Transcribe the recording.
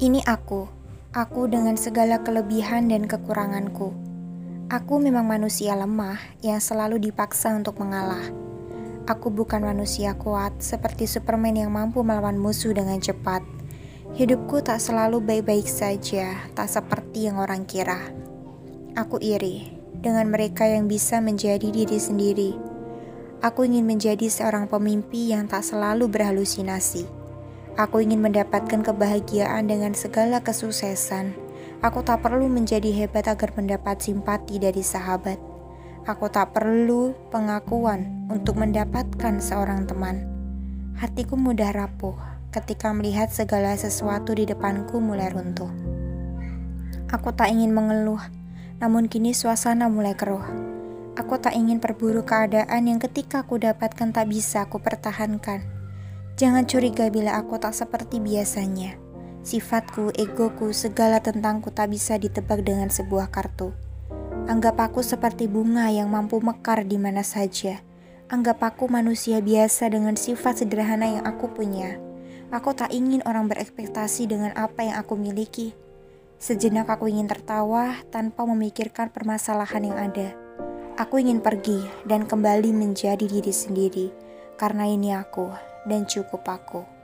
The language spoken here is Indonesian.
Ini aku, aku dengan segala kelebihan dan kekuranganku. Aku memang manusia lemah yang selalu dipaksa untuk mengalah. Aku bukan manusia kuat seperti Superman yang mampu melawan musuh dengan cepat. Hidupku tak selalu baik-baik saja, tak seperti yang orang kira. Aku iri dengan mereka yang bisa menjadi diri sendiri. Aku ingin menjadi seorang pemimpi yang tak selalu berhalusinasi Aku ingin mendapatkan kebahagiaan dengan segala kesuksesan. Aku tak perlu menjadi hebat agar mendapat simpati dari sahabat. Aku tak perlu pengakuan untuk mendapatkan seorang teman. Hatiku mudah rapuh ketika melihat segala sesuatu di depanku mulai runtuh. Aku tak ingin mengeluh, namun kini suasana mulai keruh. Aku tak ingin perburuk keadaan yang ketika aku dapatkan tak bisa aku pertahankan. Jangan curiga bila aku tak seperti biasanya. Sifatku, egoku, segala tentangku tak bisa ditebak dengan sebuah kartu. Anggap aku seperti bunga yang mampu mekar di mana saja. Anggap aku manusia biasa dengan sifat sederhana yang aku punya. Aku tak ingin orang berekspektasi dengan apa yang aku miliki. Sejenak aku ingin tertawa tanpa memikirkan permasalahan yang ada. Aku ingin pergi dan kembali menjadi diri sendiri, karena ini aku dan cukup aku.